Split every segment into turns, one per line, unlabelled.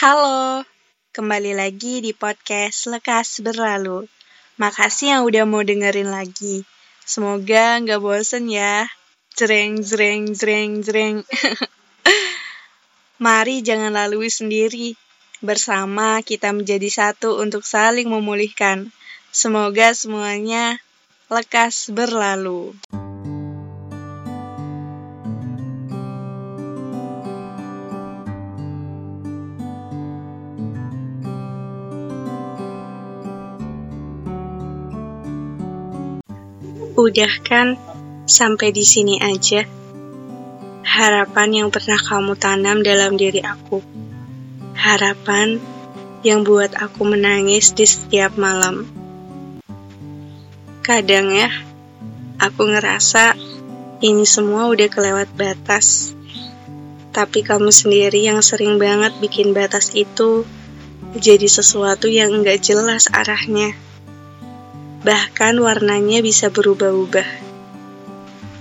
Halo, kembali lagi di podcast Lekas Berlalu. Makasih yang udah mau dengerin lagi. Semoga nggak bosen ya. Jreng, jreng, jreng, jreng. Mari jangan lalui sendiri. Bersama kita menjadi satu untuk saling memulihkan. Semoga semuanya lekas berlalu. Udah kan, sampai di sini aja. Harapan yang pernah kamu tanam dalam diri aku. Harapan yang buat aku menangis di setiap malam. Kadang ya, aku ngerasa ini semua udah kelewat batas. Tapi kamu sendiri yang sering banget bikin batas itu jadi sesuatu yang enggak jelas arahnya bahkan warnanya bisa berubah-ubah,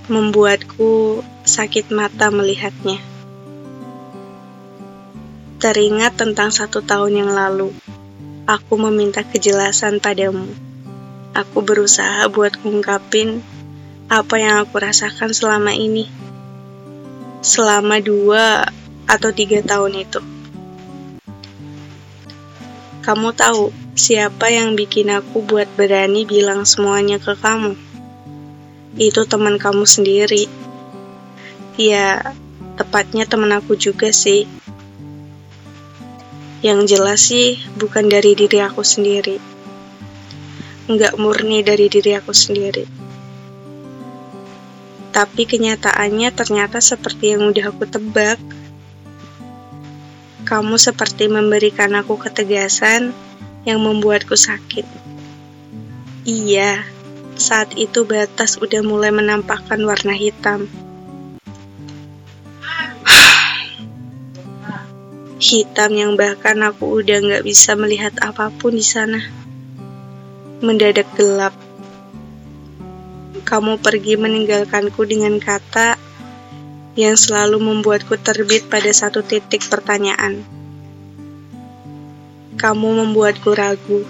membuatku sakit mata melihatnya. Teringat tentang satu tahun yang lalu, aku meminta kejelasan padamu. Aku berusaha buat ngungkapin apa yang aku rasakan selama ini. Selama dua atau tiga tahun itu. Kamu tahu, Siapa yang bikin aku buat berani bilang semuanya ke kamu? Itu teman kamu sendiri. Ya, tepatnya teman aku juga sih. Yang jelas sih bukan dari diri aku sendiri. Enggak murni dari diri aku sendiri. Tapi kenyataannya ternyata seperti yang udah aku tebak. Kamu seperti memberikan aku ketegasan yang membuatku sakit. Iya, saat itu batas udah mulai menampakkan warna hitam. hitam yang bahkan aku udah nggak bisa melihat apa pun di sana. Mendadak gelap. Kamu pergi meninggalkanku dengan kata yang selalu membuatku terbit pada satu titik pertanyaan kamu membuatku ragu.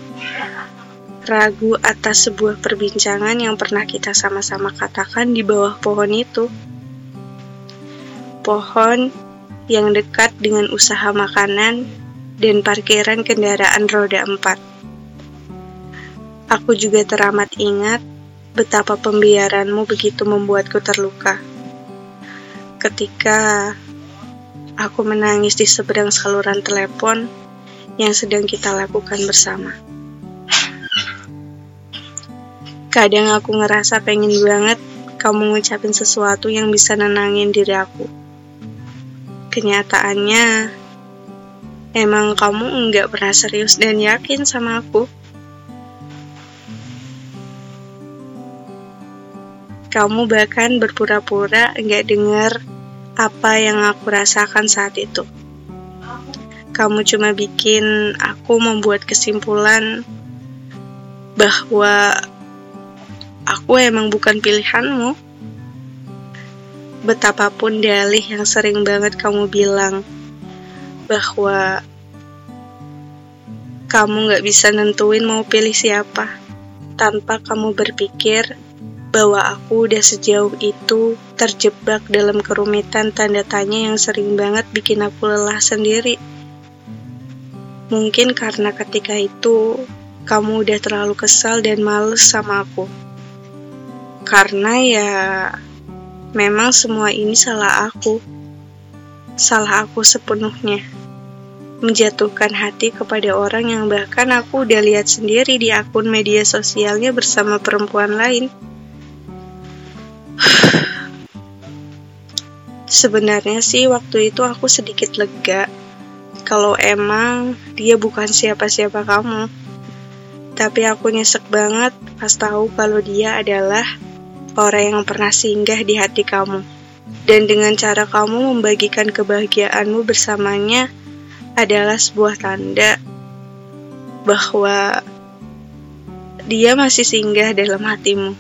Ragu atas sebuah perbincangan yang pernah kita sama-sama katakan di bawah pohon itu. Pohon yang dekat dengan usaha makanan dan parkiran kendaraan roda empat. Aku juga teramat ingat betapa pembiaranmu begitu membuatku terluka. Ketika aku menangis di seberang saluran telepon yang sedang kita lakukan bersama. Kadang aku ngerasa pengen banget kamu ngucapin sesuatu yang bisa nenangin diri aku. Kenyataannya, emang kamu enggak pernah serius dan yakin sama aku. Kamu bahkan berpura-pura enggak dengar apa yang aku rasakan saat itu kamu cuma bikin aku membuat kesimpulan bahwa aku emang bukan pilihanmu. Betapapun dalih yang sering banget kamu bilang bahwa kamu gak bisa nentuin mau pilih siapa tanpa kamu berpikir bahwa aku udah sejauh itu terjebak dalam kerumitan tanda tanya yang sering banget bikin aku lelah sendiri. Mungkin karena ketika itu kamu udah terlalu kesal dan males sama aku. Karena ya memang semua ini salah aku. Salah aku sepenuhnya. Menjatuhkan hati kepada orang yang bahkan aku udah lihat sendiri di akun media sosialnya bersama perempuan lain. Sebenarnya sih waktu itu aku sedikit lega kalau emang dia bukan siapa-siapa kamu. Tapi aku nyesek banget pas tahu kalau dia adalah orang yang pernah singgah di hati kamu. Dan dengan cara kamu membagikan kebahagiaanmu bersamanya adalah sebuah tanda bahwa dia masih singgah dalam hatimu.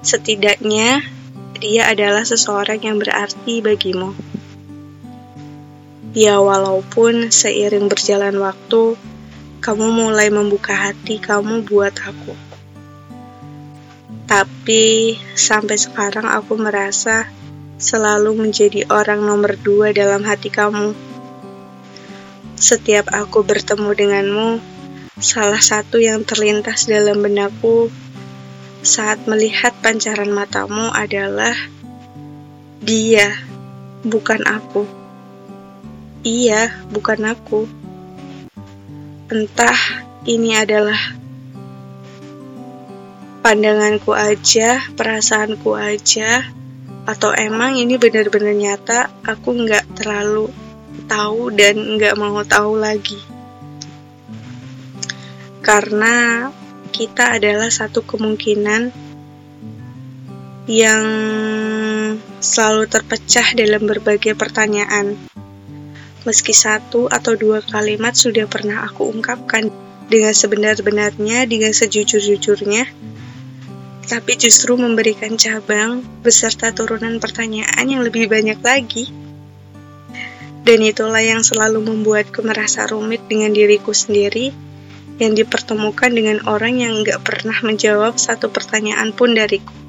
Setidaknya, dia adalah seseorang yang berarti bagimu. Ya walaupun seiring berjalan waktu, kamu mulai membuka hati kamu buat aku. Tapi sampai sekarang aku merasa selalu menjadi orang nomor dua dalam hati kamu. Setiap aku bertemu denganmu, salah satu yang terlintas dalam benakku saat melihat pancaran matamu adalah dia, bukan aku. Iya, bukan aku. Entah ini adalah pandanganku aja, perasaanku aja, atau emang ini benar-benar nyata aku nggak terlalu tahu dan nggak mau tahu lagi karena kita adalah satu kemungkinan yang selalu terpecah dalam berbagai pertanyaan. Meski satu atau dua kalimat sudah pernah aku ungkapkan dengan sebenar-benarnya, dengan sejujur-jujurnya, tapi justru memberikan cabang beserta turunan pertanyaan yang lebih banyak lagi. Dan itulah yang selalu membuatku merasa rumit dengan diriku sendiri yang dipertemukan dengan orang yang gak pernah menjawab satu pertanyaan pun dariku.